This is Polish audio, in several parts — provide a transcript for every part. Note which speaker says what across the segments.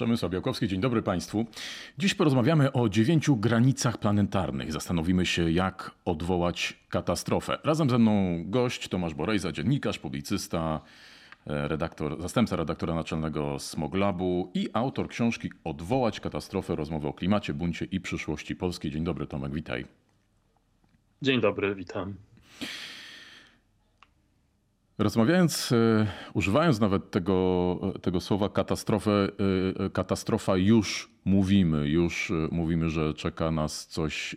Speaker 1: Przemysław Białkowski, dzień dobry Państwu. Dziś porozmawiamy o dziewięciu granicach planetarnych. Zastanowimy się, jak odwołać katastrofę. Razem ze mną gość Tomasz Borejza, dziennikarz, publicysta, e, redaktor, zastępca redaktora naczelnego Smoglabu i autor książki Odwołać katastrofę, rozmowy o klimacie, buncie i przyszłości Polskiej. Dzień dobry Tomek, witaj.
Speaker 2: Dzień dobry, witam.
Speaker 1: Rozmawiając, e, używając nawet tego, tego słowa katastrofę, e, katastrofa już mówimy, już mówimy, że czeka nas coś e,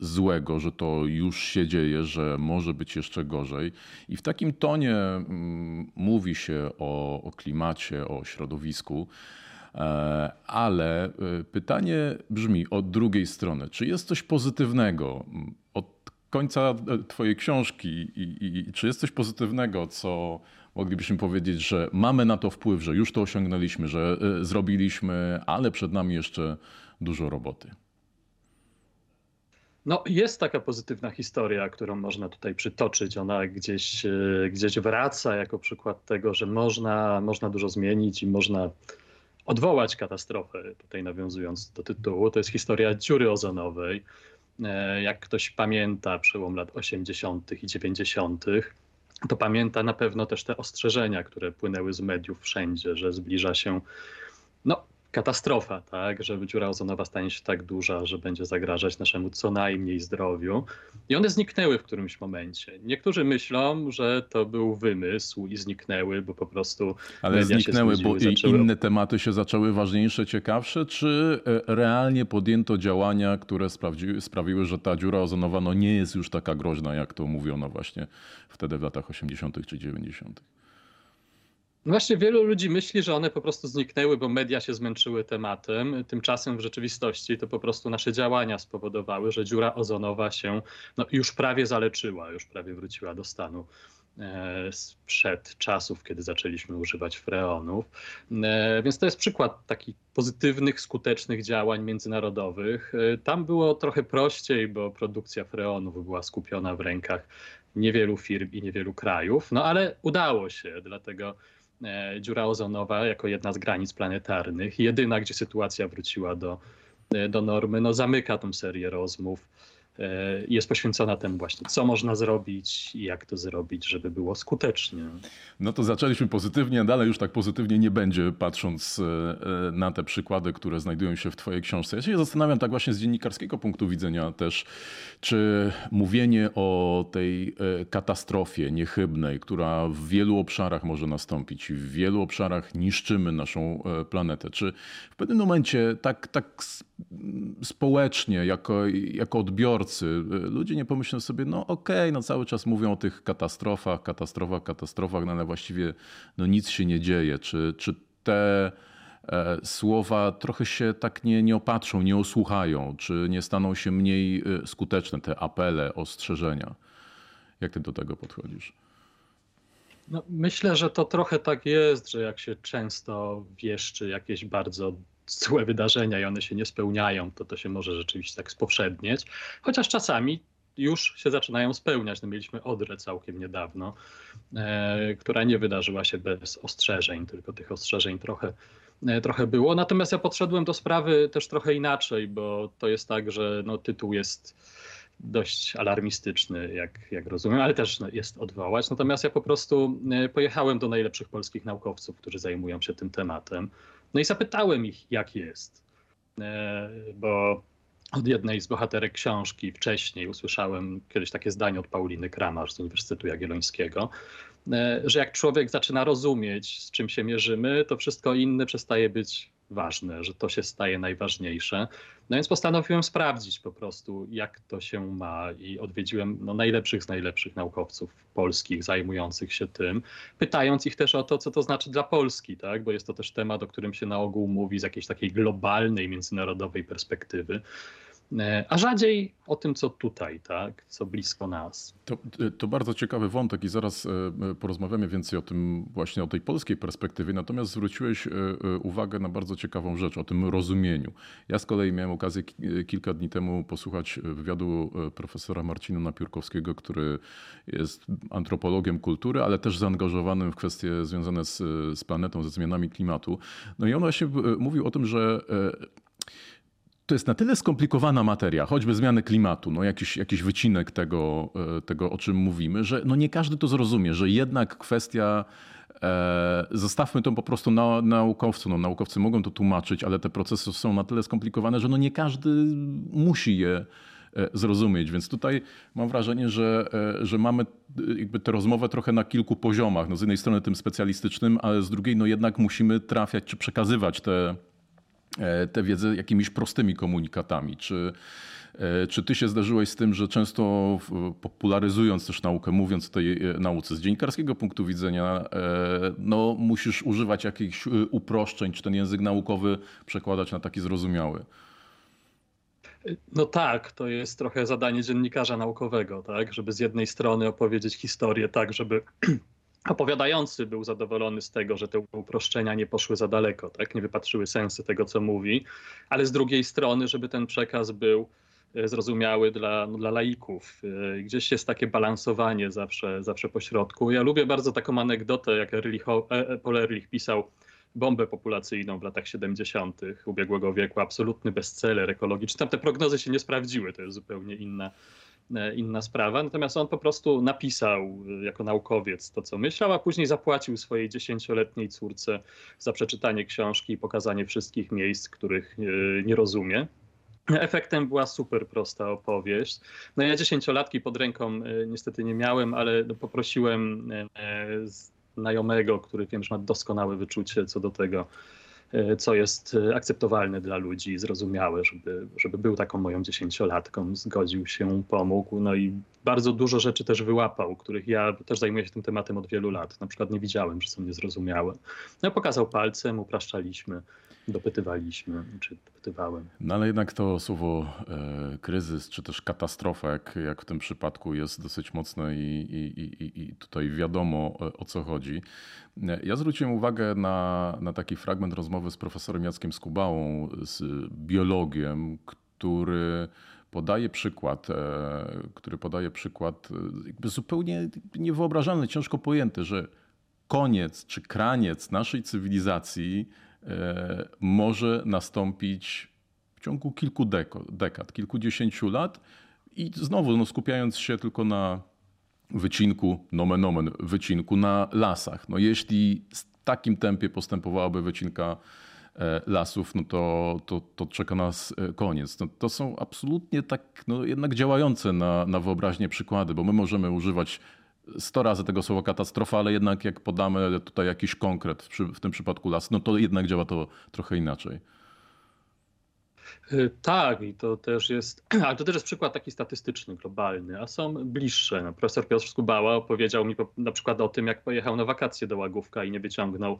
Speaker 1: złego, że to już się dzieje, że może być jeszcze gorzej. I w takim tonie mm, mówi się o, o klimacie, o środowisku. Ale pytanie brzmi od drugiej strony: czy jest coś pozytywnego końca e, Twojej książki i, i, czy jest coś pozytywnego, co moglibyśmy powiedzieć, że mamy na to wpływ, że już to osiągnęliśmy, że e, zrobiliśmy, ale przed nami jeszcze dużo roboty?
Speaker 2: No, jest taka pozytywna historia, którą można tutaj przytoczyć. Ona gdzieś, e, gdzieś wraca jako przykład tego, że można, można dużo zmienić i można odwołać katastrofę. Tutaj nawiązując do tytułu, to jest historia dziury ozonowej. E, jak ktoś pamięta przełom lat 80. i 90., to pamięta na pewno też te ostrzeżenia, które płynęły z mediów wszędzie, że zbliża się no, katastrofa, tak, że dziura ozonowa stanie się tak duża, że będzie zagrażać naszemu co najmniej zdrowiu. I one zniknęły w którymś momencie. Niektórzy myślą, że to był wymysł i zniknęły, bo po prostu.
Speaker 1: Ale zniknęły, bo zaczęły... inne tematy się zaczęły ważniejsze, ciekawsze, czy e, realnie podjęto działania, które sprawiły, że ta dziura ozonowa no, nie jest już taka groźna, jak to mówiono właśnie wtedy w latach 80. czy 90.
Speaker 2: Właśnie wielu ludzi myśli, że one po prostu zniknęły, bo media się zmęczyły tematem. Tymczasem w rzeczywistości to po prostu nasze działania spowodowały, że dziura ozonowa się no, już prawie zaleczyła, już prawie wróciła do stanu e, sprzed czasów, kiedy zaczęliśmy używać freonów. E, więc to jest przykład takich pozytywnych, skutecznych działań międzynarodowych. E, tam było trochę prościej, bo produkcja freonów była skupiona w rękach niewielu firm i niewielu krajów, no ale udało się, dlatego dziura ozonowa jako jedna z granic planetarnych, jedyna, gdzie sytuacja wróciła do, e, do normy, no zamyka tą serię rozmów. E, jest poświęcona temu właśnie, co można zrobić i jak to zrobić, żeby było skutecznie.
Speaker 1: No to zaczęliśmy pozytywnie, dalej już tak pozytywnie nie będzie, patrząc e, e, na te przykłady, które znajdują się w Twojej książce. Ja się zastanawiam tak właśnie z dziennikarskiego punktu widzenia też, czy mówienie o tej katastrofie niechybnej, która w wielu obszarach może nastąpić, w wielu obszarach niszczymy naszą planetę, czy w pewnym momencie tak, tak społecznie, jako, jako odbiorcy, ludzie nie pomyślą sobie, no okej, okay, no cały czas mówią o tych katastrofach, katastrofach, katastrofach, no ale właściwie no nic się nie dzieje. Czy, czy te e, słowa trochę się tak nie, nie opatrzą, nie osłuchają, czy nie staną się mniej e, skuteczne te apele, ostrzeżenia? Jak ty do tego podchodzisz?
Speaker 2: No, myślę, że to trochę tak jest, że jak się często wieszczy jakieś bardzo złe wydarzenia i one się nie spełniają, to to się może rzeczywiście tak spowszednieć. Chociaż czasami już się zaczynają spełniać. No, mieliśmy Odrę całkiem niedawno, e, która nie wydarzyła się bez ostrzeżeń, tylko tych ostrzeżeń trochę, e, trochę było. Natomiast ja podszedłem do sprawy też trochę inaczej, bo to jest tak, że no, tytuł jest dość alarmistyczny, jak, jak rozumiem, ale też no, jest odwołać. Natomiast ja po prostu e, pojechałem do najlepszych polskich naukowców, którzy zajmują się tym tematem. No i zapytałem ich, jak jest, e, bo od jednej z bohaterek książki wcześniej usłyszałem kiedyś takie zdanie od Pauliny Kramarz z Uniwersytetu Jagiellońskiego, e, że jak człowiek zaczyna rozumieć, z czym się mierzymy, to wszystko inne przestaje być ważne, że to się staje najważniejsze. No więc postanowiłem sprawdzić po prostu, jak to się ma i odwiedziłem no, najlepszych z najlepszych naukowców polskich zajmujących się tym, pytając ich też o to, co to znaczy dla Polski, tak? bo jest to też temat, o którym się na ogół mówi z jakiejś takiej globalnej, międzynarodowej perspektywy. E, a rzadziej o tym, co tutaj, tak, co blisko nas.
Speaker 1: To, to, bardzo ciekawy wątek i zaraz e, porozmawiamy więcej o tym, właśnie o tej polskiej perspektywie. Natomiast zwróciłeś e, uwagę na bardzo ciekawą rzecz, o tym rozumieniu. Ja z kolei miałem okazję kilka dni temu posłuchać wywiadu profesora Marcina Napiórkowskiego, który jest antropologiem kultury, ale też zaangażowanym w kwestie związane z, z planetą, ze zmianami klimatu. No i on właśnie mówił o tym, że to jest na tyle skomplikowana materia, choćby zmiany klimatu, no jakiś, jakiś wycinek tego, e, tego, o czym mówimy, że no nie każdy to zrozumie, że jednak kwestia e, Zostawmy to po prostu na, naukowcom. No, naukowcy mogą to tłumaczyć, ale te procesy są na tyle skomplikowane, że no nie każdy musi je e, zrozumieć. Więc tutaj mam wrażenie, że, że mamy jakby tę rozmowę trochę na kilku poziomach. No z jednej strony tym specjalistycznym, ale z drugiej no jednak musimy trafiać czy przekazywać te, tę wiedzę jakimiś prostymi komunikatami. Czy, e, czy ty się zdarzyłeś z tym, że często popularyzując też naukę, mówiąc o tej e, nauce z dziennikarskiego punktu widzenia, no, musisz używać jakichś uproszczeń, czy ten język naukowy przekładać na taki zrozumiały?
Speaker 2: No tak, to jest trochę zadanie dziennikarza naukowego, tak, żeby z jednej strony opowiedzieć historię tak, żeby opowiadający był zadowolony z tego, że te uproszczenia nie poszły za daleko, tak? nie wypatrzyły sensy tego, co mówi, ale z drugiej strony, żeby ten przekaz był e, zrozumiały dla, no, dla laików. E, gdzieś jest takie balansowanie zawsze, zawsze po środku. Ja lubię bardzo taką anegdotę, jak Erlich, e, Paul Ehrlich pisał bombę populacyjną w latach 70. ubiegłego wieku, absolutny bestseller ekologiczny. Tam te prognozy się nie sprawdziły, to jest zupełnie inna, inna sprawa. Natomiast on po prostu napisał e, jako naukowiec to, co myślał, a później zapłacił swojej dziesięcioletniej córce za przeczytanie książki i pokazanie wszystkich miejsc, których e, nie rozumie. Efektem była super prosta opowieść. No ja dziesięciolatki pod ręką niestety nie miałem, ale poprosiłem znajomego, który wiem, że ma doskonałe wyczucie co do tego, E, co jest e, akceptowalne dla ludzi, zrozumiałe, żeby, żeby był taką moją dziesięciolatką, zgodził się, pomógł. No i bardzo dużo rzeczy też wyłapał, których ja też zajmuję się tym tematem od wielu lat. Na przykład nie widziałem, że są niezrozumiałe. No pokazał palcem, upraszczaliśmy dopytywaliśmy, czy dopytywałem.
Speaker 1: No ale jednak to słowo e, kryzys, czy też katastrofa, jak, jak w tym przypadku jest dosyć mocne i, i, i, i tutaj wiadomo e, o co chodzi. E, ja zwróciłem uwagę na, na taki fragment rozmowy z profesorem Jackiem Skubałą, z biologiem, który podaje przykład, e, który podaje przykład jakby zupełnie niewyobrażalny, ciężko pojęty, że koniec czy kraniec naszej cywilizacji E, może nastąpić w ciągu kilku dekad, kilkudziesięciu lat i znowu no, skupiając się tylko na wycinku, nomen omen, wycinku na lasach. No, jeśli takim tempie postępowałaby wycinka e, lasów, no to, to, to czeka nas e, koniec. No, to są absolutnie tak no, jednak działające na, na wyobraźnię przykłady, bo my możemy używać 100 razy tego słowa katastrofa, ale jednak jak podamy tutaj jakiś konkret, w, tym przypadku las, no to jednak działa to trochę inaczej.
Speaker 2: Y, tak, i to też jest, ale to też jest przykład taki statystyczny, globalny, a są bliższe. No, profesor Piotr Skubała opowiedział mi na przykład o tym, jak pojechał na wakacje do Łagówka i nie wyciągnął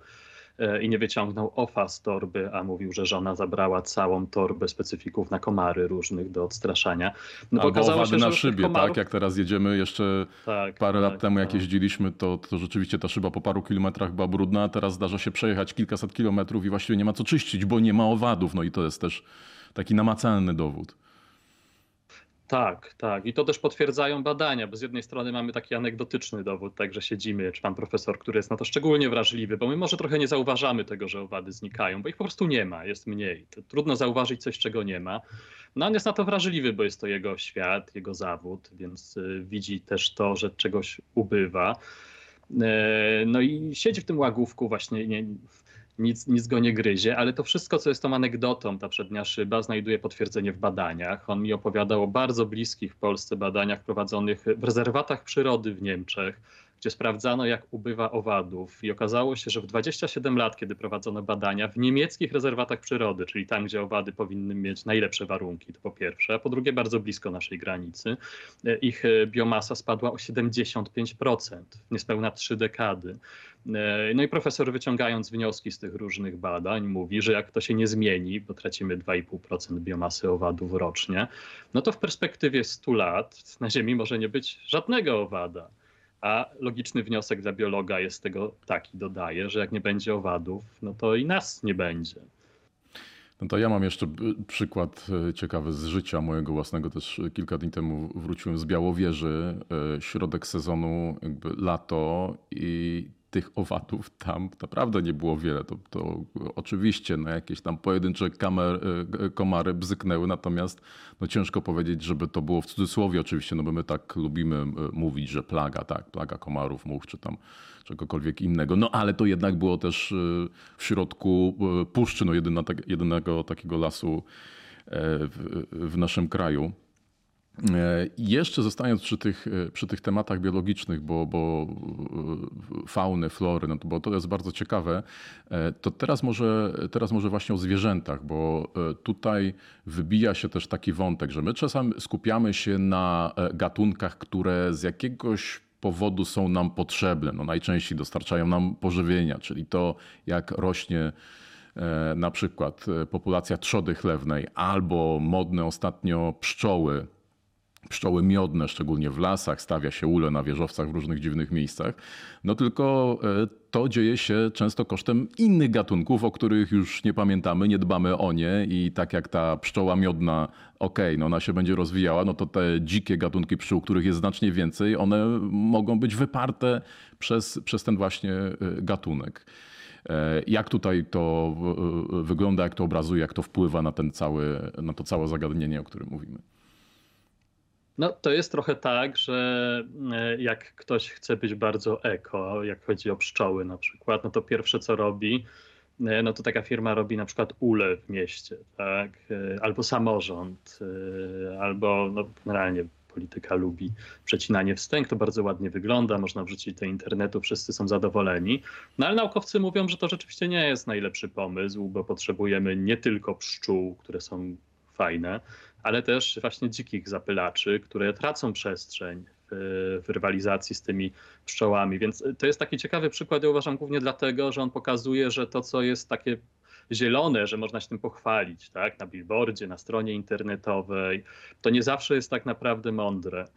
Speaker 2: E, i nie wyciągnął ofa z torby, a mówił, że żona zabrała całą torbę specyfików na komary różnych do odstraszania.
Speaker 1: No, Albo owady się, na szybie, komarów... tak? Jak teraz jedziemy jeszcze tak, parę tak, lat temu, jak tak. jeździliśmy, to, to rzeczywiście ta szyba po paru kilometrach była brudna, a teraz zdarza się przejechać kilkaset kilometrów i właściwie nie ma co czyścić, bo nie ma owadów. No i to jest też taki namacalny dowód.
Speaker 2: Tak, tak. I to też potwierdzają badania, bo z jednej strony mamy taki anegdotyczny dowód, tak, że siedzimy, czy pan profesor, który jest na to szczególnie wrażliwy, bo my może trochę nie zauważamy tego, że owady znikają, bo ich po prostu nie ma, jest mniej. To trudno zauważyć coś, czego nie ma. No on jest na to wrażliwy, bo jest to jego świat, jego zawód, więc y, widzi też to, że czegoś ubywa. E, no i siedzi w tym łagówku właśnie, nie, nic, nic go nie gryzie, ale to wszystko, co jest tą anegdotą, ta przednia szyba, znajduje potwierdzenie w badaniach. On mi opowiadał o bardzo bliskich w Polsce badaniach prowadzonych w rezerwatach przyrody w Niemczech, gdzie sprawdzano, jak ubywa owadów. I okazało się, że w 27 lat, kiedy prowadzono badania, w niemieckich rezerwatach przyrody, czyli tam, gdzie owady powinny mieć najlepsze warunki, to po pierwsze, a po drugie, bardzo blisko naszej granicy, ich biomasa spadła o 75% w niespełna trzy dekady. No i profesor wyciągając wnioski z tych różnych badań mówi, że jak to się nie zmieni, bo tracimy 2,5% biomasy owadów rocznie, no to w perspektywie 100 lat na Ziemi może nie być żadnego owada. A logiczny wniosek dla biologa jest tego taki, dodaje, że jak nie będzie owadów, no to i nas nie będzie.
Speaker 1: No to ja mam jeszcze przykład e, ciekawy z życia mojego własnego. Też kilka dni temu wróciłem z Białowieży, e, środek sezonu, jakby lato i tych owadów tam naprawdę nie było wiele. To, to oczywiście no, jakieś tam pojedyncze kamer, e, komary bzyknęły, natomiast no, ciężko powiedzieć, żeby to było w cudzysłowie oczywiście, no bo my tak lubimy e, mówić, że plaga, tak, plaga komarów, much czy tam czegokolwiek innego. No ale to jednak było też e, w środku puszczy, no jedyna, jedynego takiego lasu w, w naszym kraju. E, jeszcze zostając przy tych, e, przy tych tematach biologicznych, bo, bo e, fauny, flory, no to, bo to jest bardzo ciekawe, to teraz może, teraz może właśnie o zwierzętach, bo tutaj wybija się też taki wątek, że my czasami skupiamy się na gatunkach, które z jakiegoś powodu są nam potrzebne. No najczęściej dostarczają nam pożywienia, czyli to jak rośnie na przykład populacja trzody chlewnej albo modne ostatnio pszczoły, pszczoły miodne, szczególnie w lasach, stawia się ule na wieżowcach w różnych dziwnych miejscach. No tylko e, to dzieje się często kosztem innych gatunków, o których już nie pamiętamy, nie dbamy o nie i tak jak ta pszczoła miodna, okej, okay, no ona się będzie rozwijała, no to te dzikie gatunki pszczół, których jest znacznie więcej, one mogą być wyparte przez, przez ten właśnie e, gatunek. E, jak tutaj to wygląda, jak to obrazuje, jak to wpływa na, ten cały, na to całe zagadnienie, o którym mówimy?
Speaker 2: No, to jest trochę tak, że e, jak ktoś chce być bardzo eko, jak chodzi o pszczoły na przykład, no to pierwsze co robi, e, no to taka firma robi na przykład ule w mieście, tak? E, albo samorząd, albo no, generalnie polityka lubi przecinanie wstęg, to bardzo ładnie wygląda, można wrzucić do internetu, wszyscy są zadowoleni. No ale naukowcy mówią, że to rzeczywiście nie jest najlepszy pomysł, bo potrzebujemy nie tylko pszczół, które są fajne, ale też właśnie dzikich zapylaczy, które tracą przestrzeń w, w rywalizacji z tymi pszczołami. Więc to jest taki ciekawy przykład, ja uważam głównie dlatego, że on pokazuje, że to, co jest takie zielone, że można się tym pochwalić, tak, na billboardzie, na stronie internetowej, to nie zawsze jest tak naprawdę mądre.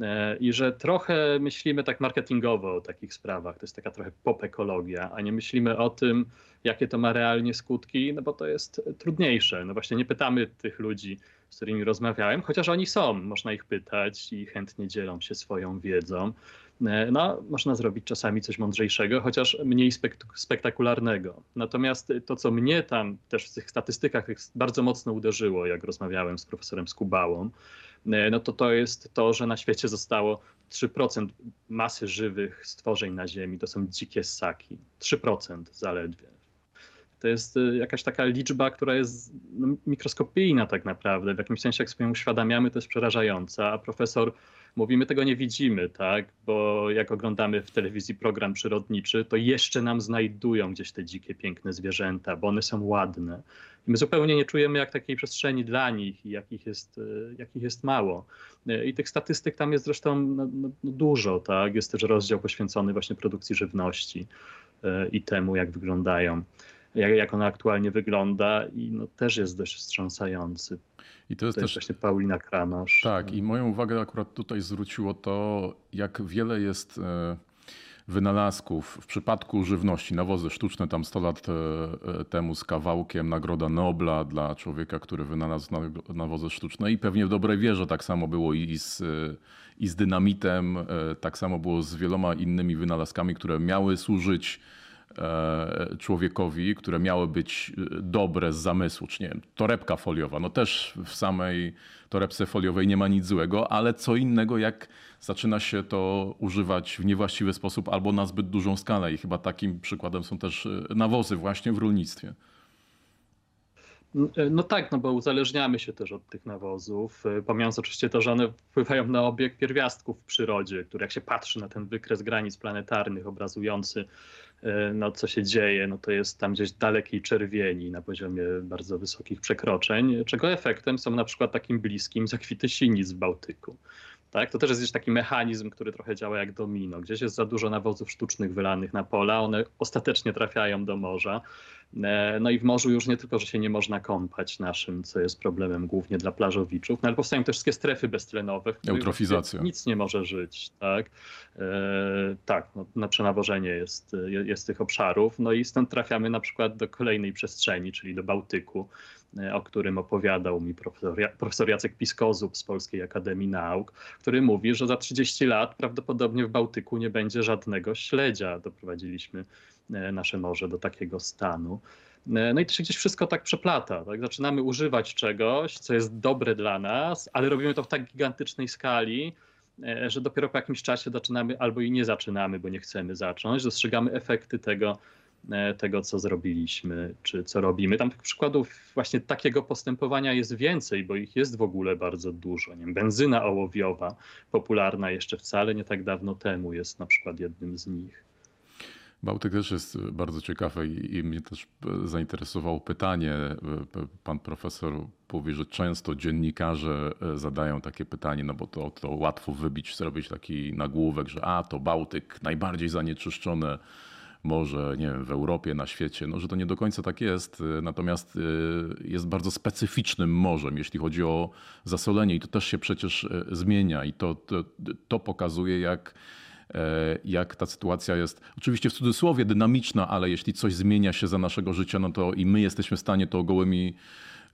Speaker 2: E, I że trochę myślimy tak marketingowo o takich sprawach, to jest taka trochę pop-ekologia, a nie myślimy o tym, jakie to ma realnie skutki, no bo to jest trudniejsze. No właśnie nie pytamy tych ludzi, z którymi rozmawiałem, chociaż oni są, można ich pytać i chętnie dzielą się swoją wiedzą. E, no, można zrobić czasami coś mądrzejszego, chociaż mniej spektakularnego. Natomiast to, co mnie tam też w tych statystykach bardzo mocno uderzyło, jak rozmawiałem z profesorem Skubałą, no to to jest to, że na świecie zostało 3% masy żywych stworzeń na Ziemi, to są dzikie ssaki. 3% zaledwie. To jest y, jakaś taka liczba, która jest no, mikroskopijna tak naprawdę. W jakimś sensie, jak sobie uświadamiamy, to jest przerażająca. A profesor mówi, my tego nie widzimy, tak? Bo jak oglądamy w telewizji program przyrodniczy, to jeszcze nam znajdują gdzieś te dzikie, piękne zwierzęta, bo one są ładne. I my zupełnie nie czujemy jak takiej przestrzeni dla nich i jakich jest, y, jakich jest mało. Y, I tych statystyk tam jest zresztą no, no, no dużo, tak? Jest też rozdział poświęcony właśnie produkcji żywności i temu, jak wyglądają jak, jak ona aktualnie wygląda i no, też jest dość wstrząsający. I to jest, to jest też właśnie Paulina Kranosz.
Speaker 1: Tak, i moją uwagę akurat tutaj zwróciło to, jak wiele jest e, wynalazków w przypadku żywności, nawozy sztuczne, tam 100 lat e, e, temu z kawałkiem Nagroda Nobla dla człowieka, który wynalazł nawozy sztuczne i pewnie w dobrej wierze tak samo było i z, i z dynamitem, tak samo było z wieloma innymi wynalazkami, które miały służyć człowiekowi, które miały być e, dobre z zamysłu, czy nie wiem, torebka foliowa. No też w samej torebce foliowej nie ma nic złego, ale co innego jak zaczyna się to używać w niewłaściwy sposób albo na zbyt dużą skalę i chyba takim przykładem są też e, nawozy właśnie w rolnictwie.
Speaker 2: No tak, no bo uzależniamy się też od tych nawozów, pomijając oczywiście to, że one wpływają na obieg pierwiastków w przyrodzie, który jak się patrzy na ten wykres granic planetarnych obrazujący E, no, co się dzieje, no to jest tam gdzieś dalekiej czerwieni na poziomie bardzo wysokich przekroczeń, czego efektem są na przykład takim bliskim zakwity sinic w Bałtyku. Tak? To też jest gdzieś taki mechanizm, który trochę działa jak domino. Gdzieś jest za dużo nawozów sztucznych wylanych na pola, one ostatecznie trafiają do morza. E, no i w morzu już nie tylko, że się nie można kąpać naszym, co jest problemem głównie dla plażowiczów, no ale powstają też wszystkie strefy beztlenowe, w których nic nie może żyć. Tak, e, tak no, na przenawożenie jest, jest tych obszarów. No i stąd trafiamy na przykład do kolejnej przestrzeni, czyli do Bałtyku, o którym opowiadał mi profesor, profesor Jacek Piskozub z Polskiej Akademii Nauk, który mówi, że za 30 lat prawdopodobnie w Bałtyku nie będzie żadnego śledzia. Doprowadziliśmy E, nasze morze do takiego stanu. E, no i to się gdzieś wszystko tak przeplata. Tak? Zaczynamy używać czegoś, co jest dobre dla nas, ale robimy to w tak gigantycznej skali, e, że dopiero po jakimś czasie zaczynamy albo i nie zaczynamy, bo nie chcemy zacząć. Dostrzegamy efekty tego, tego, co zrobiliśmy, czy co robimy. Tam tych przykładów właśnie takiego postępowania jest więcej, bo ich jest w ogóle bardzo dużo. Nie wiem, benzyna ołowiowa, popularna jeszcze wcale nie tak dawno temu, jest na przykład jednym z nich.
Speaker 1: Bałtyk też jest bardzo ciekawy i, mnie też zainteresowało pytanie. Pan profesor mówi, że często dziennikarze e, zadają takie pytanie, no bo to, to łatwo wybić, zrobić taki nagłówek, że a to Bałtyk najbardziej zanieczyszczone morze, nie wiem, w Europie, na świecie, no, że to nie do końca tak jest. E, natomiast e, jest bardzo specyficznym morzem, jeśli chodzi o zasolenie i to też się przecież zmienia i to, to, to pokazuje, jak E, jak ta sytuacja jest, oczywiście w cudzysłowie dynamiczna, ale jeśli coś zmienia się za naszego życia, no to i my jesteśmy w stanie to gołymi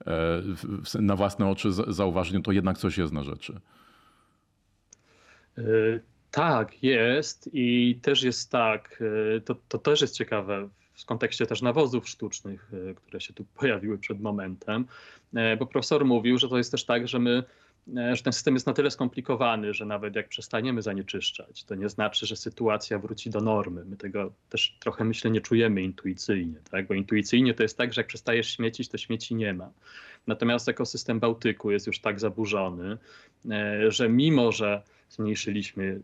Speaker 1: e, na własne oczy zauważyć, no to jednak coś jest na rzeczy.
Speaker 2: E, tak, jest i też jest tak, to, to też jest ciekawe w kontekście też nawozów sztucznych, które się tu pojawiły przed momentem, bo profesor mówił, że to jest też tak, że my E, że ten system jest na tyle skomplikowany, że nawet jak przestaniemy zanieczyszczać, to nie znaczy, że sytuacja wróci do normy. My tego też trochę, myślę, nie czujemy intuicyjnie, tak? bo intuicyjnie to jest tak, że jak przestajesz śmiecić, to śmieci nie ma. Natomiast ekosystem Bałtyku jest już tak zaburzony, e, że mimo, że zmniejszyliśmy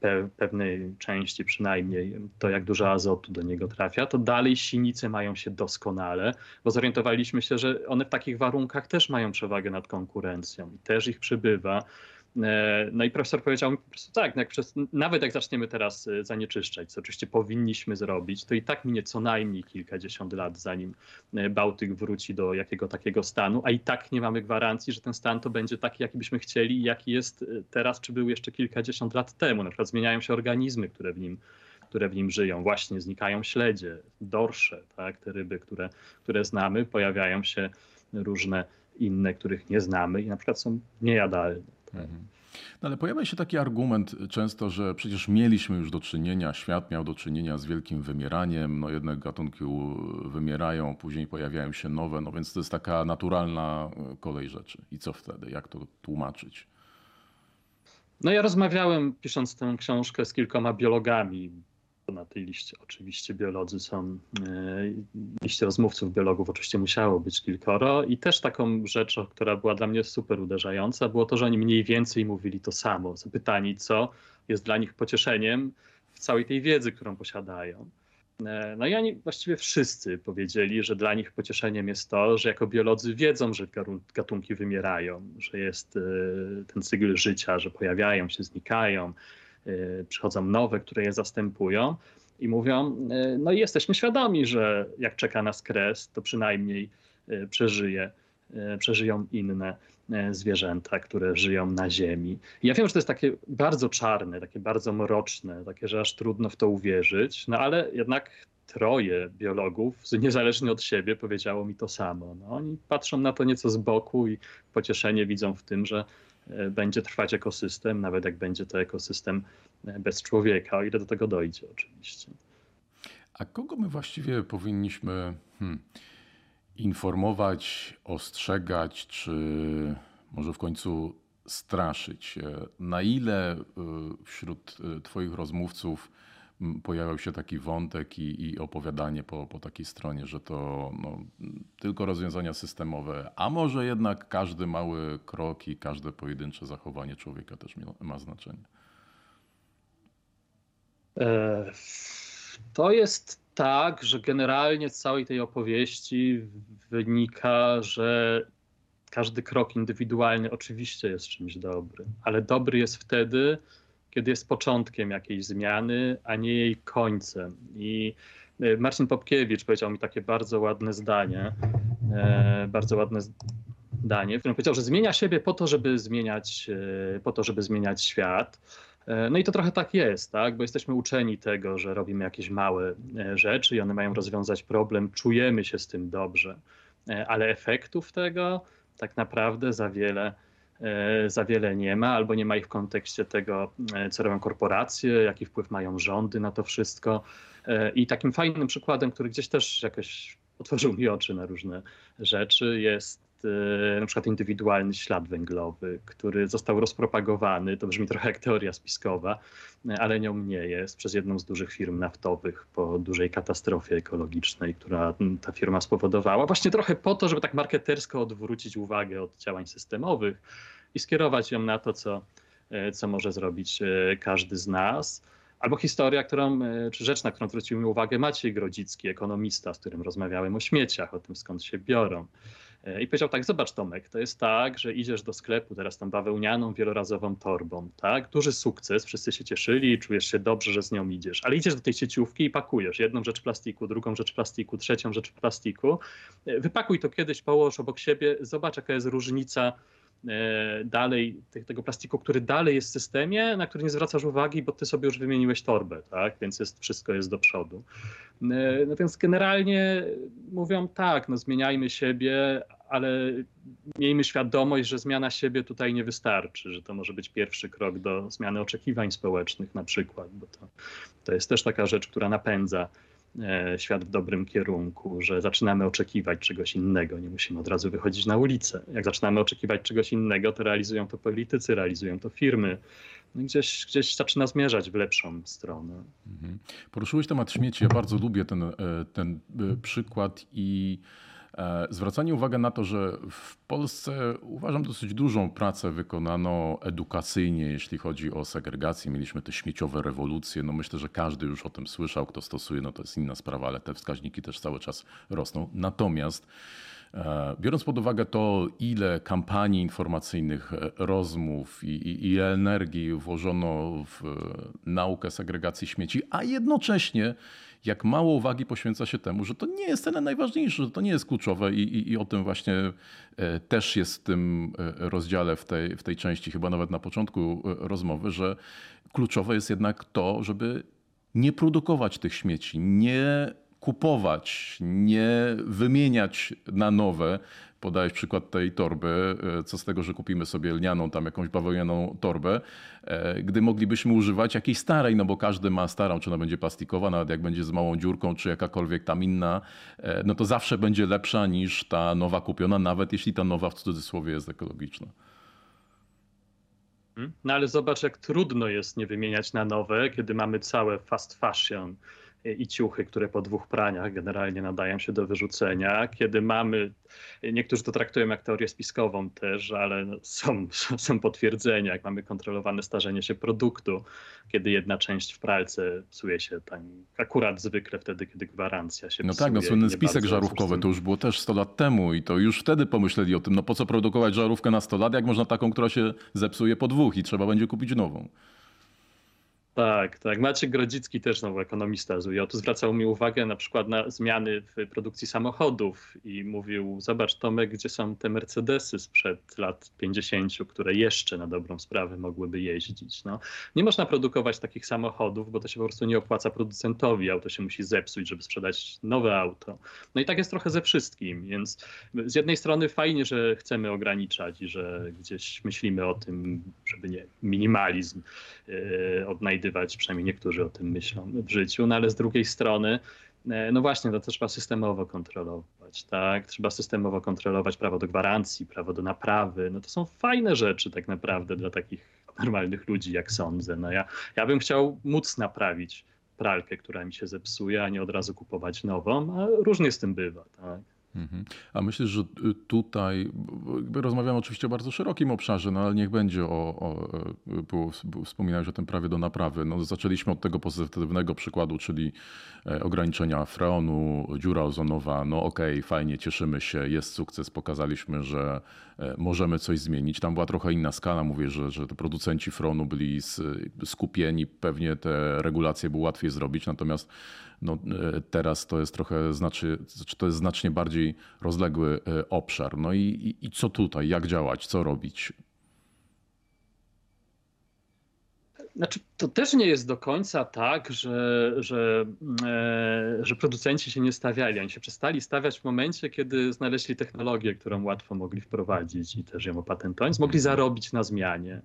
Speaker 2: pe pewnej części przynajmniej to, jak dużo azotu do niego trafia, to dalej sinice mają się doskonale, bo zorientowaliśmy się, że one w takich warunkach też mają przewagę nad konkurencją i też ich przybywa. E, no i profesor powiedział mi po prostu tak, jak przez, nawet jak zaczniemy teraz e, zanieczyszczać, co oczywiście powinniśmy zrobić, to i tak minie co najmniej kilkadziesiąt lat, zanim e, Bałtyk wróci do jakiego takiego stanu, a i tak nie mamy gwarancji, że ten stan to będzie taki, jaki byśmy chcieli jaki jest teraz, czy był jeszcze kilkadziesiąt lat temu. Na przykład zmieniają się organizmy, które w nim które w nim żyją. Właśnie znikają śledzie, dorsze, tak? te ryby, które, które znamy, pojawiają się różne inne, których nie znamy i na przykład są niejadalne. Mhm.
Speaker 1: No ale pojawia się taki argument często, że przecież mieliśmy już do czynienia, świat miał do czynienia z wielkim wymieraniem, no jedne gatunki wymierają, później pojawiają się nowe, no więc to jest taka naturalna e, kolej rzeczy. I co wtedy? Jak to tłumaczyć?
Speaker 2: No ja rozmawiałem, pisząc tę książkę, z kilkoma biologami, na tej liście oczywiście biolodzy są, e, liście rozmówców biologów oczywiście musiało być kilkoro i też taką rzeczą, która była dla mnie super uderzająca, było to, że oni mniej więcej mówili to samo. Zapytani, co jest dla nich pocieszeniem w całej tej wiedzy, którą posiadają. E, no i oni właściwie wszyscy powiedzieli, że dla nich pocieszeniem jest to, że jako biolodzy wiedzą, że gatunki wymierają, że jest e, ten cykl życia, że pojawiają się, znikają, przychodzą nowe, które je zastępują i mówią, y, no i jesteśmy świadomi, że jak czeka nas kres, to przynajmniej y, przeżyje, przeżyją inne zwierzęta, które żyją na ziemi. I ja wiem, że to jest takie bardzo czarne, takie bardzo mroczne, takie, że aż trudno w to uwierzyć, no ale jednak troje biologów, niezależnie od siebie, powiedziało mi to samo. No, oni patrzą na to nieco z boku i pocieszenie widzą w tym, że będzie trwać ekosystem, nawet jak będzie to ekosystem e, bez człowieka, o ile do tego dojdzie oczywiście.
Speaker 1: A kogo my właściwie powinniśmy hmm, informować, ostrzegać, czy może w końcu straszyć? E, na ile wśród Twoich rozmówców pojawiał się taki wątek i, i opowiadanie po, po takiej stronie, że to no, tylko rozwiązania systemowe, a może jednak każdy mały krok i każde pojedyncze zachowanie człowieka też ma znaczenie.
Speaker 2: E, to jest tak, że generalnie z całej tej opowieści wynika, że każdy krok indywidualny oczywiście jest czymś dobrym, ale dobry jest wtedy, kiedy jest początkiem jakiejś zmiany, a nie jej końcem. I e, Marcin Popkiewicz powiedział mi takie bardzo ładne zdanie, e, bardzo ładne zdanie, w którym powiedział, że zmienia siebie po to, żeby zmieniać, e, po to, żeby zmieniać świat. No i to trochę tak jest, tak? bo jesteśmy uczeni tego, że robimy jakieś małe rzeczy i one mają rozwiązać problem, czujemy się z tym dobrze, ale efektów tego tak naprawdę za wiele E, za wiele nie ma, albo nie ma ich w kontekście tego, e, co robią korporacje, jaki wpływ mają rządy na to wszystko. E, I takim fajnym przykładem, który gdzieś też jakoś otworzył mi oczy na różne rzeczy, jest na przykład indywidualny ślad węglowy, który został rozpropagowany, to brzmi trochę jak teoria spiskowa, ale nią nie jest, przez jedną z dużych firm naftowych po dużej katastrofie ekologicznej, która ta firma spowodowała. Właśnie trochę po to, żeby tak marketersko odwrócić uwagę od działań systemowych i skierować ją na to, co, e, co może zrobić e, każdy z nas. Albo historia, którą, e, czy rzecz, na którą zwrócił mi uwagę Maciej Grodzicki, ekonomista, z którym rozmawiałem o śmieciach, o tym skąd się biorą. I powiedział tak, zobacz Tomek, to jest tak, że idziesz do sklepu teraz tą bawełnianą, wielorazową torbą, tak? Duży sukces, wszyscy się cieszyli, czujesz się dobrze, że z nią idziesz, ale idziesz do tej sieciówki i pakujesz jedną rzecz plastiku, drugą rzecz plastiku, trzecią rzecz plastiku. Wypakuj to kiedyś, połóż obok siebie, zobacz jaka jest różnica E, dalej tego plastiku, który dalej jest w systemie, na który nie zwracasz uwagi, bo ty sobie już wymieniłeś torbę, tak? Więc jest, wszystko jest do przodu. E, no więc generalnie mówią tak, no zmieniajmy siebie, ale miejmy świadomość, że zmiana siebie tutaj nie wystarczy, że to może być pierwszy krok do zmiany oczekiwań społecznych na przykład, bo to, to jest też taka rzecz, która napędza E, świat w dobrym kierunku, że zaczynamy oczekiwać czegoś innego, nie musimy od razu wychodzić na ulicę. Jak zaczynamy oczekiwać czegoś innego, to realizują to politycy, realizują to firmy. No gdzieś, gdzieś zaczyna zmierzać w lepszą stronę.
Speaker 1: Mhm. Poruszyłeś temat śmieci. Ja bardzo lubię ten, e, ten e, przykład i E, zwracanie uwagi na to, że w Polsce uważam dosyć dużą pracę wykonano edukacyjnie, jeśli chodzi o segregację. Mieliśmy te śmieciowe rewolucje. No myślę, że każdy już o tym słyszał, kto stosuje, no to jest inna sprawa, ale te wskaźniki też cały czas rosną. Natomiast e, Biorąc pod uwagę to, ile kampanii informacyjnych, e, rozmów i, i, i, energii włożono w naukę segregacji śmieci, a jednocześnie jak mało uwagi poświęca się temu, że to nie jest ten najważniejsze, że to nie jest kluczowe i, i, i o tym właśnie e, też jest w tym e, rozdziale, w tej, w tej części, chyba nawet na początku e, rozmowy, że kluczowe jest jednak to, żeby nie produkować tych śmieci, nie kupować, nie wymieniać na nowe, podałeś przykład tej torby, e, co z tego, że kupimy sobie lnianą tam jakąś bawełnianą torbę, e, gdy moglibyśmy używać jakiejś starej, no bo każdy ma starą, czy ona będzie plastikowa, nawet jak będzie z małą dziurką, czy jakakolwiek tam inna, e, no to zawsze będzie lepsza niż ta nowa kupiona, nawet jeśli ta nowa w cudzysłowie jest ekologiczna.
Speaker 2: Hmm? No ale zobacz, jak trudno jest nie wymieniać na nowe, kiedy mamy całe fast fashion, i ciuchy, które po dwóch praniach generalnie nadają się do wyrzucenia. Kiedy mamy, niektórzy to traktują jak teorię spiskową też, ale no, są, są potwierdzenia, jak mamy kontrolowane starzenie się produktu, kiedy jedna część w pralce psuje się tam akurat zwykle wtedy, kiedy gwarancja się
Speaker 1: No
Speaker 2: psuje,
Speaker 1: tak, no słynny spisek żarówkowy to już było też 100 lat temu i to już wtedy pomyśleli o tym, no po co produkować żarówkę na 100 lat, jak można taką, która się zepsuje po dwóch i trzeba będzie kupić nową.
Speaker 2: Tak, tak. Maciek Grodzicki też znowu ekonomista z UJ zwracał mi uwagę na przykład na zmiany w produkcji samochodów i mówił, zobacz Tomek, gdzie są te Mercedesy sprzed lat 50, które jeszcze na dobrą sprawę mogłyby jeździć. No, nie można produkować takich samochodów, bo to się po prostu nie opłaca producentowi. Auto się musi zepsuć, żeby sprzedać nowe auto. No i tak jest trochę ze wszystkim, więc z jednej strony fajnie, że chcemy ograniczać i że gdzieś myślimy o tym, żeby nie minimalizm yy, odnajdywać odnajdywać, przynajmniej niektórzy o tym myślą w życiu, no ale z drugiej strony, e, no właśnie, to trzeba systemowo kontrolować, tak? Trzeba systemowo kontrolować prawo do gwarancji, prawo do naprawy. No to są fajne rzeczy tak naprawdę dla takich normalnych ludzi, jak sądzę. No ja, ja bym chciał móc naprawić pralkę, która mi się zepsuje, a nie od razu kupować nową, a różnie z tym bywa. Tak?
Speaker 1: Mhm. A myślisz, że y, tutaj, rozmawiamy oczywiście o bardzo szerokim obszarze, no ale niech będzie o, o y, wspominałeś o tym prawie do naprawy. No, zaczęliśmy od tego pozytywnego przykładu, czyli e, ograniczenia freonu, dziura ozonowa. No okej, okay, fajnie, cieszymy się, jest sukces, pokazaliśmy, że e, możemy coś zmienić. Tam była trochę inna skala, mówię, że, że te producenci freonu byli skupieni, pewnie te regulacje było łatwiej zrobić, natomiast no, e, teraz to jest trochę znaczy, to jest znacznie bardziej rozległy e, obszar. No i, i, i co tutaj, jak działać, co robić?
Speaker 2: Znaczy, to też nie jest do końca tak, że, że, e, że producenci się nie stawiali. Oni się przestali stawiać w momencie, kiedy znaleźli technologię, którą łatwo mogli wprowadzić i też ją opatentować, mogli zarobić na zmianie.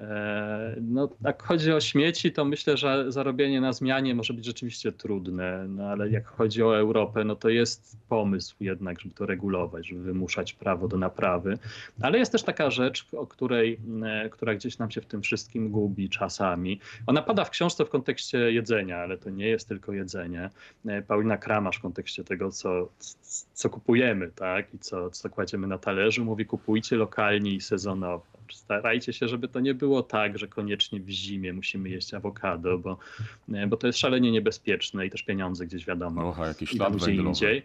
Speaker 2: E, no, jak chodzi o śmieci, to myślę, że zarobienie na zmianie może być rzeczywiście trudne, no, ale jak chodzi o Europę, no to jest pomysł jednak, żeby to regulować, żeby wymuszać prawo do naprawy. Ale jest też taka rzecz, o której, e, która gdzieś nam się w tym wszystkim gubi czasami. Ona pada w książce w kontekście jedzenia, ale to nie jest tylko jedzenie. E, Paulina Kramasz w kontekście tego, co, co kupujemy tak? i co, co kładziemy na talerzu, mówi kupujcie lokalnie i sezonowo starajcie się, żeby to nie było tak, że koniecznie w zimie musimy jeść awokado, bo, e, bo to jest szalenie niebezpieczne i też pieniądze gdzieś wiadomo.
Speaker 1: Oha, jakiś ślad węglowy. Indziej.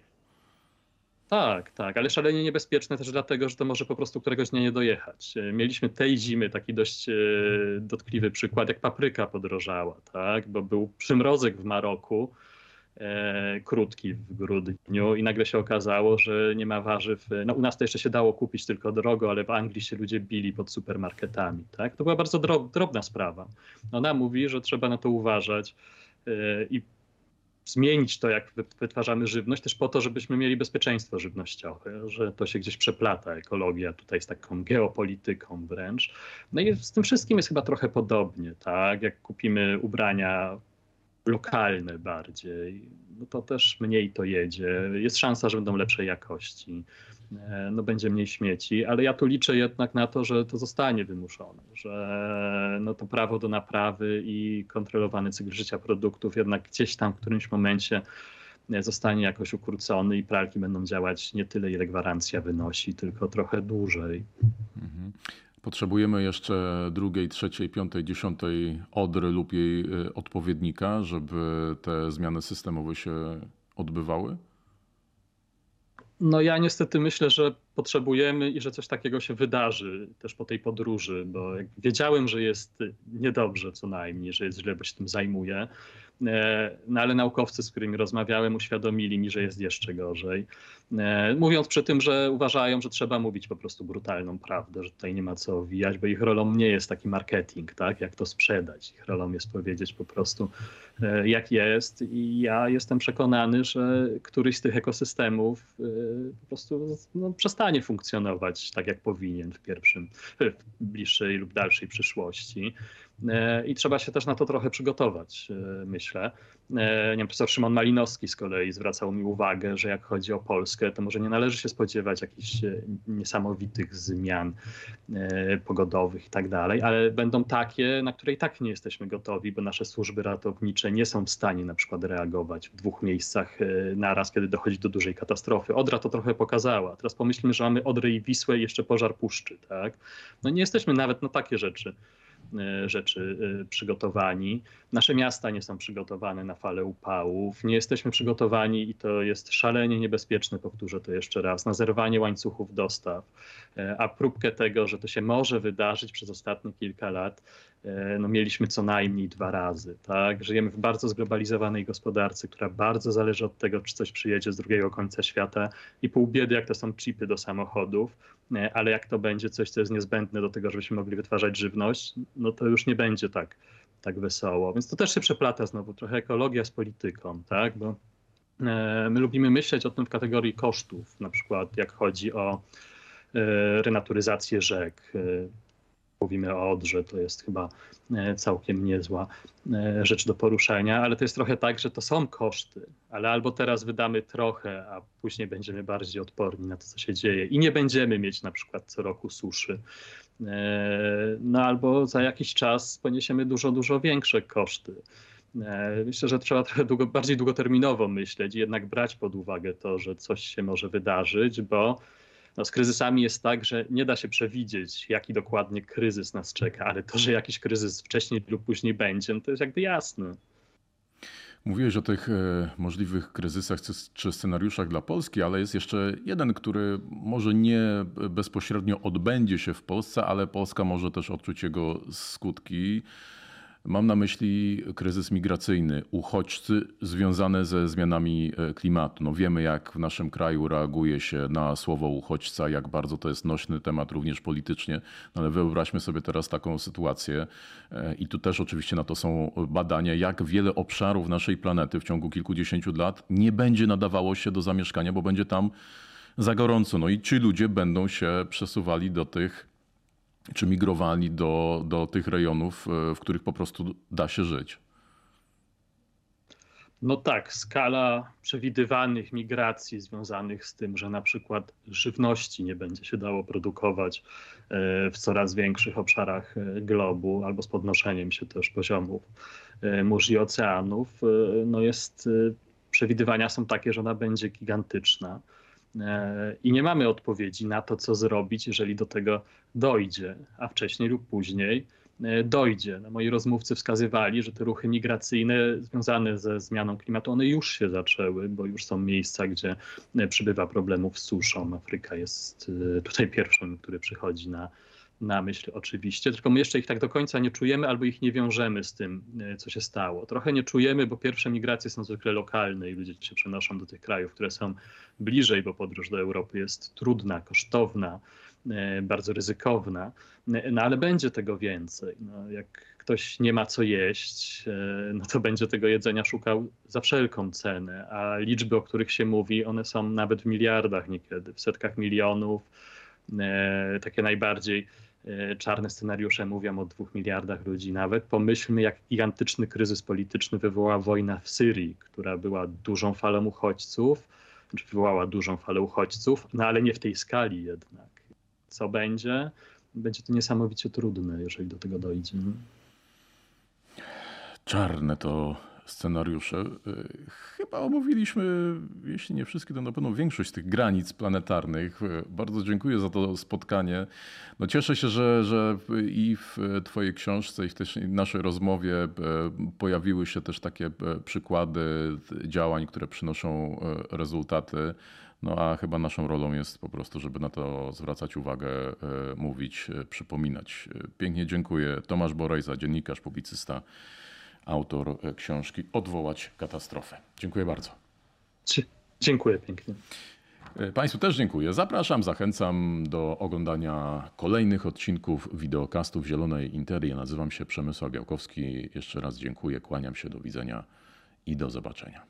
Speaker 2: Tak, tak, ale szalenie niebezpieczne też dlatego, że to może po prostu któregoś dnia nie dojechać. E, mieliśmy tej zimy taki dość e, dotkliwy przykład, jak papryka podrożała, tak, bo był przymrozek w Maroku, e, krótki w grudniu i nagle się okazało, że nie ma warzyw. No u nas to jeszcze się dało kupić tylko drogo, ale w Anglii się ludzie bili pod supermarketami. Tak? To była bardzo drobna sprawa. Ona mówi, że trzeba na to uważać e, i zmienić to, jak wytwarzamy żywność, też po to, żebyśmy mieli bezpieczeństwo żywnościowe, że to się gdzieś przeplata. Ekologia tutaj z taką geopolityką wręcz. No i z tym wszystkim jest chyba trochę podobnie, tak? Jak kupimy ubrania lokalne bardziej, no to też mniej to jedzie. Jest szansa, że będą lepszej jakości, e, no będzie mniej śmieci, ale ja tu liczę jednak na to, że to zostanie wymuszone, że no to prawo do naprawy i kontrolowany cykl życia produktów jednak gdzieś tam w którymś momencie e, zostanie jakoś ukrócony i pralki będą działać nie tyle, ile gwarancja wynosi, tylko trochę dłużej. Mhm.
Speaker 1: Potrzebujemy jeszcze drugiej, trzeciej, piątej, dziesiątej odry lub jej y, odpowiednika, żeby te zmiany systemowe się odbywały?
Speaker 2: No ja niestety myślę, że potrzebujemy i że coś takiego się wydarzy też po tej podróży, bo wiedziałem, że jest niedobrze co najmniej, że jest źle, bo się tym zajmuję. E, no ale naukowcy, z którymi rozmawiałem, uświadomili mi, że jest jeszcze gorzej. E, mówiąc przy tym, że uważają, że trzeba mówić po prostu brutalną prawdę, że tutaj nie ma co owijać, bo ich rolą nie jest taki marketing, tak, jak to sprzedać. Ich rolą jest powiedzieć po prostu, e, jak jest. I ja jestem przekonany, że któryś z tych ekosystemów po prostu no, funkcjonować tak, jak powinien w pierwszym, w bliższej lub dalszej przyszłości. E, i trzeba się też na to trochę przygotować, e, myślę. E, nie wiem, profesor Szymon Malinowski z kolei zwracał mi uwagę, że jak chodzi o Polskę, to może nie należy się spodziewać jakichś niesamowitych zmian pogodowych i tak dalej, ale będą takie, na które i tak nie jesteśmy gotowi, bo nasze służby ratownicze nie są w stanie na przykład reagować w dwóch miejscach naraz, kiedy dochodzi do dużej katastrofy. Odra to trochę pokazała. Teraz pomyślmy, że mamy Odrę i Wisłę i jeszcze pożar puszczy, tak? No nie jesteśmy nawet na takie rzeczy rzeczy e, przygotowani. Nasze miasta nie są przygotowane na falę upałów. Nie jesteśmy przygotowani i to jest szalenie niebezpieczne, powtórzę to jeszcze raz, na zerwanie łańcuchów dostaw. E, a próbkę tego, że to się może wydarzyć przez ostatnie kilka lat, no mieliśmy co najmniej dwa razy. Tak? Żyjemy w bardzo zglobalizowanej gospodarce, która bardzo zależy od tego, czy coś przyjedzie z drugiego końca świata i pół biedy, jak to są chipy do samochodów, ale jak to będzie coś, co jest niezbędne do tego, żebyśmy mogli wytwarzać żywność, no to już nie będzie tak, tak wesoło. Więc to też się przeplata znowu trochę ekologia z polityką, tak? Bo e, my lubimy myśleć o tym w kategorii kosztów, na przykład jak chodzi o e, renaturyzację rzek. E, mówimy o Odrze, to jest chyba całkiem niezła rzecz do poruszenia, ale to jest trochę tak, że to są koszty, ale albo teraz wydamy trochę, a później będziemy bardziej odporni na to, co się dzieje i nie będziemy mieć na przykład co roku suszy, E, no albo za jakiś czas poniesiemy dużo, dużo większe koszty. Myślę, że trzeba trochę długo, bardziej długoterminowo myśleć i jednak brać pod uwagę to, że coś się może wydarzyć, bo no, z kryzysami jest tak, że nie da się przewidzieć, jaki dokładnie kryzys nas czeka, ale to, że jakiś kryzys wcześniej lub później będzie, no to jest jakby jasne.
Speaker 1: Mówiłeś o tych e, możliwych kryzysach czy scenariuszach dla Polski, ale jest jeszcze jeden, który może nie bezpośrednio odbędzie się w Polsce, ale Polska może też odczuć jego skutki. Mam na myśli kryzys migracyjny, uchodźcy związane ze zmianami e, klimatu. No wiemy, jak w naszym kraju reaguje się na słowo uchodźca, jak bardzo to jest nośny temat również politycznie, no ale wyobraźmy sobie teraz taką sytuację e, i tu też oczywiście na to są badania, jak wiele obszarów naszej planety w ciągu kilkudziesięciu lat nie będzie nadawało się do zamieszkania, bo będzie tam za gorąco. No i ci ludzie będą się przesuwali do tych czy migrowali do, do tych rejonów, e, w których po prostu da się żyć?
Speaker 2: No tak, skala przewidywanych migracji związanych z tym, że na przykład żywności nie będzie się dało produkować e, w coraz większych obszarach e, globu, albo z podnoszeniem się też poziomów mórz i oceanów, no jest, przewidywania są takie, że ona będzie gigantyczna. I nie mamy odpowiedzi na to, co zrobić, jeżeli do tego dojdzie, a wcześniej lub później e, dojdzie. No, moi rozmówcy wskazywali, że te ruchy migracyjne związane ze zmianą klimatu, one już się zaczęły, bo już są miejsca, gdzie e, przybywa problemów z suszą. Afryka jest e, tutaj pierwszym, który przychodzi na, na myśl oczywiście, tylko my jeszcze ich tak do końca nie czujemy albo ich nie wiążemy z tym, co się stało. Trochę nie czujemy, bo pierwsze migracje są zwykle lokalne i ludzie się przenoszą do tych krajów, które są bliżej, bo podróż do Europy jest trudna, kosztowna, e, bardzo ryzykowna, e, no ale będzie tego więcej. No, jak ktoś nie ma co jeść, e, no to będzie tego jedzenia szukał za wszelką cenę, a liczby, o których się mówi, one są nawet w miliardach niekiedy, w setkach milionów. Takie najbardziej czarne scenariusze mówią o dwóch miliardach ludzi nawet. Pomyślmy, jak gigantyczny kryzys polityczny wywołała wojna w Syrii, która była dużą falą uchodźców czy wywołała dużą falę uchodźców, no ale nie w tej skali jednak. Co będzie? Będzie to niesamowicie trudne, jeżeli do tego dojdzie.
Speaker 1: Czarne to scenariusze. Y, chyba omówiliśmy, jeśli nie wszystkie, to na pewno większość tych granic planetarnych. Y, bardzo dziękuję za to spotkanie. No cieszę się, że, że i w Twojej książce, i w naszej rozmowie y, pojawiły się też takie przykłady działań, które przynoszą rezultaty. No a chyba naszą rolą jest po prostu, żeby na to zwracać uwagę, mówić, przypominać. Pięknie dziękuję. Tomasz Borejza, dziennikarz, publicysta autor e, książki Odwołać katastrofę. Dziękuję bardzo.
Speaker 2: Dziękuję pięknie.
Speaker 1: E, państwu też dziękuję. Zapraszam, zachęcam do oglądania kolejnych odcinków wideokastów Zielonej Interii. Nazywam się Przemysław Białkowski. Jeszcze raz dziękuję, kłaniam się, do widzenia i do zobaczenia.